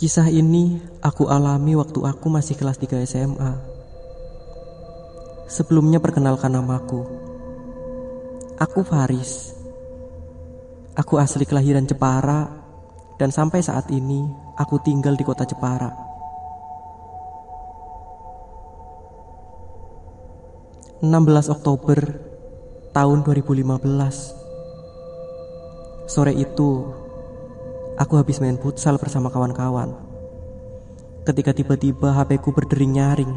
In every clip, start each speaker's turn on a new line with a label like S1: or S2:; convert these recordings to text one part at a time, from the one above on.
S1: Kisah ini aku alami waktu aku masih kelas 3 SMA. Sebelumnya perkenalkan namaku. Aku Faris. Aku asli kelahiran Jepara dan sampai saat ini aku tinggal di kota Jepara. ...16 Oktober tahun 2015 Sore itu Aku habis main futsal bersama kawan-kawan. Ketika tiba-tiba HP ku berdering nyaring.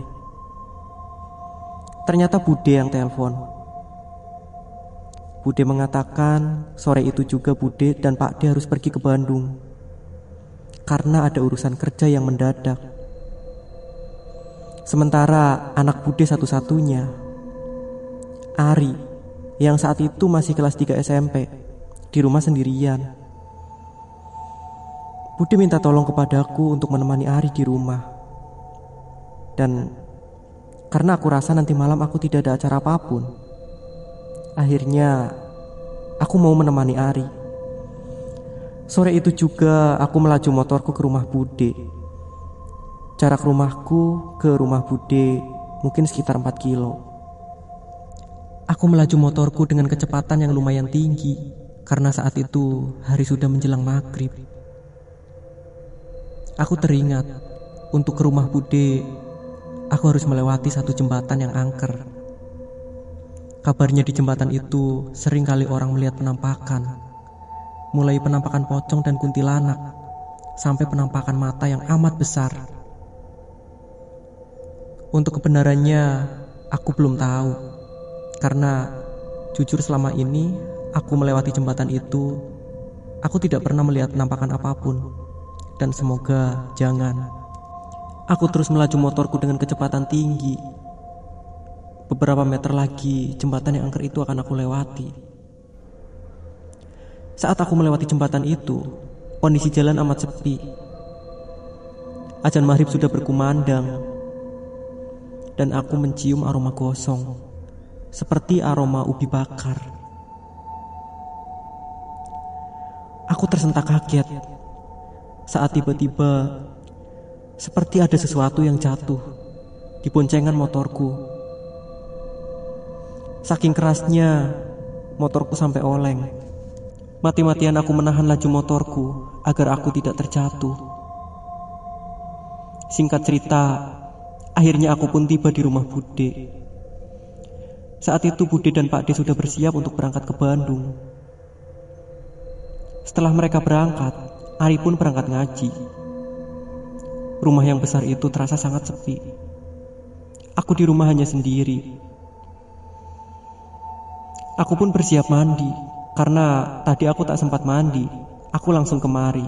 S1: Ternyata Bude yang telepon. Bude mengatakan sore itu juga Bude dan Pak D harus pergi ke Bandung. Karena ada urusan kerja yang mendadak. Sementara anak Bude satu-satunya, Ari, yang saat itu masih kelas 3 SMP, di rumah sendirian. Budi minta tolong kepadaku untuk menemani Ari di rumah. Dan karena aku rasa nanti malam aku tidak ada acara apa pun, akhirnya aku mau menemani Ari. Sore itu juga aku melaju motorku ke rumah Bude. Jarak rumahku ke rumah Bude mungkin sekitar 4 kilo. Aku melaju motorku dengan kecepatan yang lumayan tinggi karena saat itu hari sudah menjelang maghrib. Aku teringat untuk ke rumah Bude, aku harus melewati satu jembatan yang angker. Kabarnya di jembatan itu sering kali orang melihat penampakan, mulai penampakan pocong dan kuntilanak, sampai penampakan mata yang amat besar. Untuk kebenarannya, aku belum tahu, karena jujur selama ini aku melewati jembatan itu, aku tidak pernah melihat penampakan apa pun dan semoga jangan. Aku terus melaju motorku dengan kecepatan tinggi. Beberapa meter lagi, jembatan yang angker itu akan aku lewati. Saat aku melewati jembatan itu, kondisi jalan amat sepi. Ajan maghrib sudah berkumandang, dan aku mencium aroma gosong, seperti aroma ubi bakar. Aku tersentak kaget saat tiba-tiba seperti ada sesuatu yang jatuh di boncengan motorku. Saking kerasnya motorku sampai oleng. Mati-matian aku menahan laju motorku agar aku tidak terjatuh. Singkat cerita, akhirnya aku pun tiba di rumah Bude. Saat itu Bude dan Pak D sudah bersiap untuk berangkat ke Bandung. Setelah mereka berangkat, Ari pun berangkat ngaji. Rumah yang besar itu terasa sangat sepi. Aku di rumah hanya sendiri. Aku pun bersiap mandi karena tadi aku tak sempat mandi. Aku langsung kemari.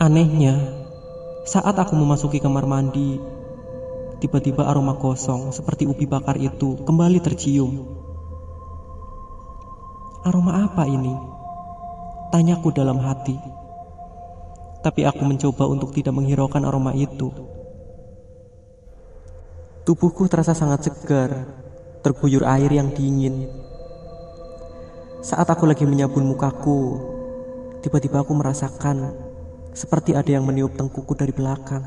S1: Anehnya, saat aku memasuki kamar mandi, tiba-tiba aroma kosong seperti ubi bakar itu kembali tercium. Aroma apa ini? Tanyaku dalam hati. Tapi aku mencoba untuk tidak menghiraukan aroma itu. Tubuhku terasa sangat segar, terguyur air yang dingin. Saat aku lagi menyabun mukaku, tiba-tiba aku merasakan seperti ada yang meniup tengkuku dari belakang.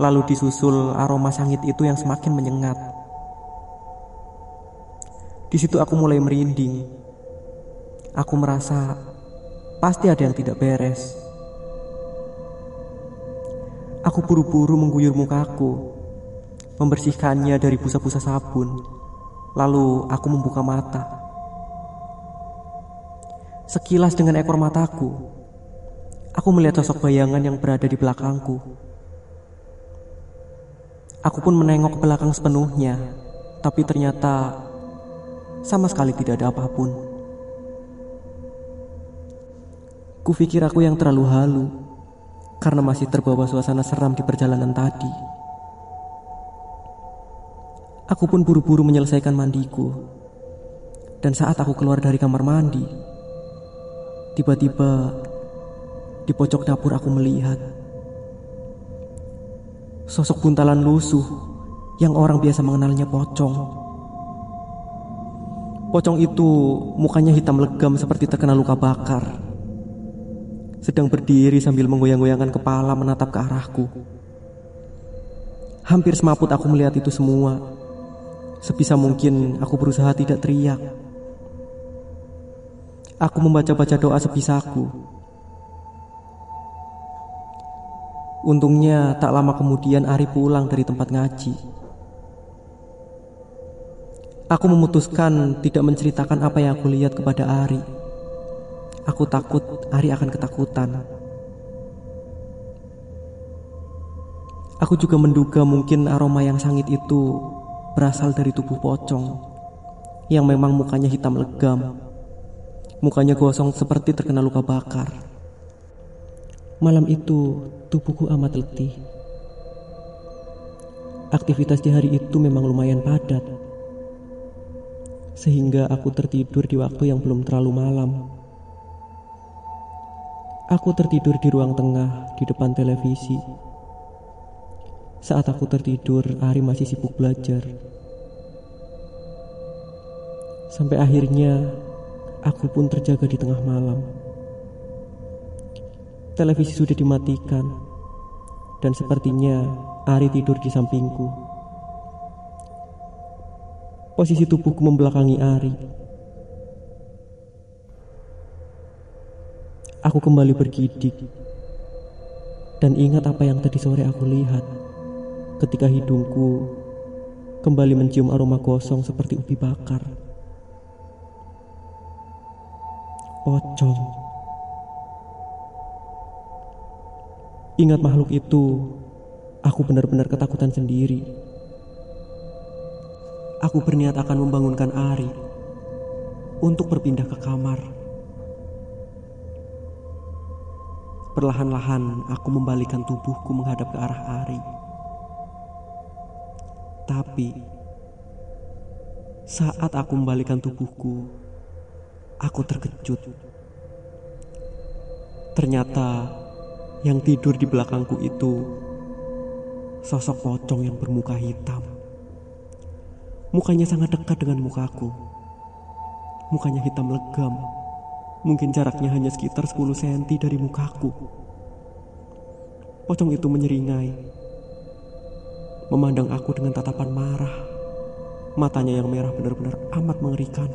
S1: Lalu disusul aroma sangit itu yang semakin menyengat. Di situ aku mulai merinding. Aku merasa pasti ada yang tidak beres. Aku buru-buru mengguyur mukaku, membersihkannya dari busa-busa sabun. Lalu aku membuka mata. Sekilas dengan ekor mataku, aku melihat sosok bayangan yang berada di belakangku. Aku pun menengok ke belakang sepenuhnya, tapi ternyata sama sekali tidak ada apa pun. Kupikir aku yang terlalu halu karena masih terbawa suasana seram di perjalanan tadi. Aku pun buru-buru menyelesaikan mandiku. Dan saat aku keluar dari kamar mandi, tiba-tiba di pojok dapur aku melihat sosok buntalan lusuh yang orang biasa mengenalnya pocong. Pocong itu mukanya hitam legam seperti terkena luka bakar. sedang berdiri sambil menggoyang-goyangkan kepala menatap ke arahku. Hampir semaput aku melihat itu semua. Sebisa mungkin aku berusaha tidak teriak. Aku membaca-baca doa sebisaku. Untungnya tak lama kemudian Ari pulang dari tempat ngaji. Aku memutuskan tidak menceritakan apa yang aku lihat kepada Ari. Aku takut Ari akan ketakutan. Aku juga menduga mungkin aroma yang sangit itu berasal dari tubuh pocong yang memang mukanya hitam legam. Mukanya gosong seperti terkena luka bakar. Malam itu tubuhku amat letih. Aktivitas di hari itu memang lumayan padat. Sehingga aku tertidur di waktu yang belum terlalu malam. Aku tertidur di ruang tengah di depan televisi. Saat aku tertidur, Ari masih sibuk belajar. Sampai akhirnya aku pun terjaga di tengah malam. Televisi sudah dimatikan, dan sepertinya Ari tidur di sampingku. Posisi tubuhku membelakangi Ari. Aku kembali bergidik dan ingat apa yang tadi sore aku lihat ketika hidungku kembali mencium aroma gosong seperti ubi bakar. Pocong. Ingat makhluk itu, aku benar-benar ketakutan sendiri. Aku berniat akan membangunkan Ari untuk berpindah ke kamar. Perlahan-lahan aku membalikan tubuhku menghadap ke arah Ari. Tapi saat aku membalikan tubuhku, aku terkejut. Ternyata yang tidur di belakangku itu sosok pocong yang bermuka hitam. Mukanya sangat dekat dengan mukaku. Mukanya hitam legam Mungkin jaraknya hanya sekitar 10 cm dari mukaku. Pocong itu menyeringai. Memandang aku dengan tatapan marah. Matanya yang merah benar-benar amat mengerikan.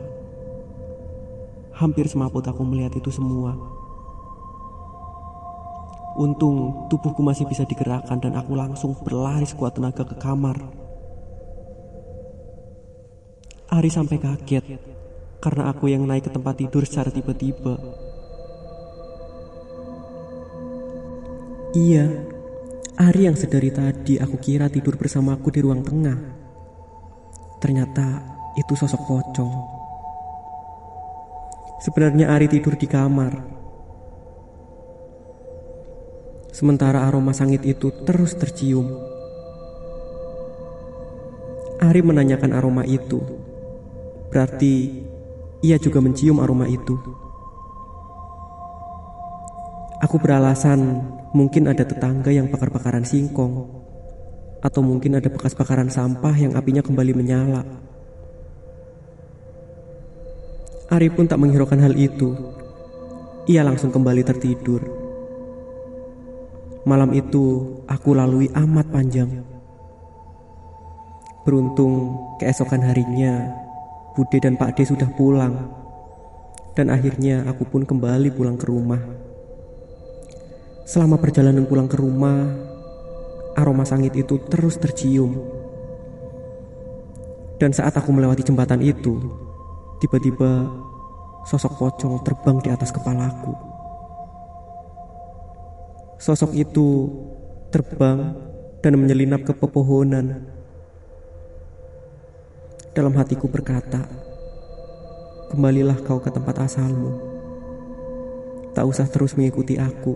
S1: Hampir semaput aku melihat itu semua. Untung tubuhku masih bisa digerakkan dan aku langsung berlari sekuat tenaga ke kamar. Ari sampai kaget karena aku yang naik ke tempat tidur secara tiba-tiba. Iya, Ari yang sedari tadi aku kira tidur bersamaku di ruang tengah. Ternyata itu sosok pocong. Sebenarnya Ari tidur di kamar. Sementara aroma sangit itu terus tercium. Ari menanyakan aroma itu. Berarti ia juga mencium aroma itu. Aku beralasan mungkin ada tetangga yang bakar-bakaran singkong, atau mungkin ada bekas bakaran sampah yang apinya kembali menyala. Ari pun tak menghiraukan hal itu. Ia langsung kembali tertidur. Malam itu aku lalui amat panjang. Beruntung keesokan harinya Bude dan Pak D sudah pulang. Dan akhirnya aku pun kembali pulang ke rumah. Selama perjalanan pulang ke rumah, aroma sangit itu terus tercium. Dan saat aku melewati jembatan itu, tiba-tiba sosok pocong terbang di atas kepalaku. Sosok itu terbang dan menyelinap ke pepohonan dalam hatiku berkata, Kembalilah kau ke tempat asalmu. Tak usah terus mengikuti aku.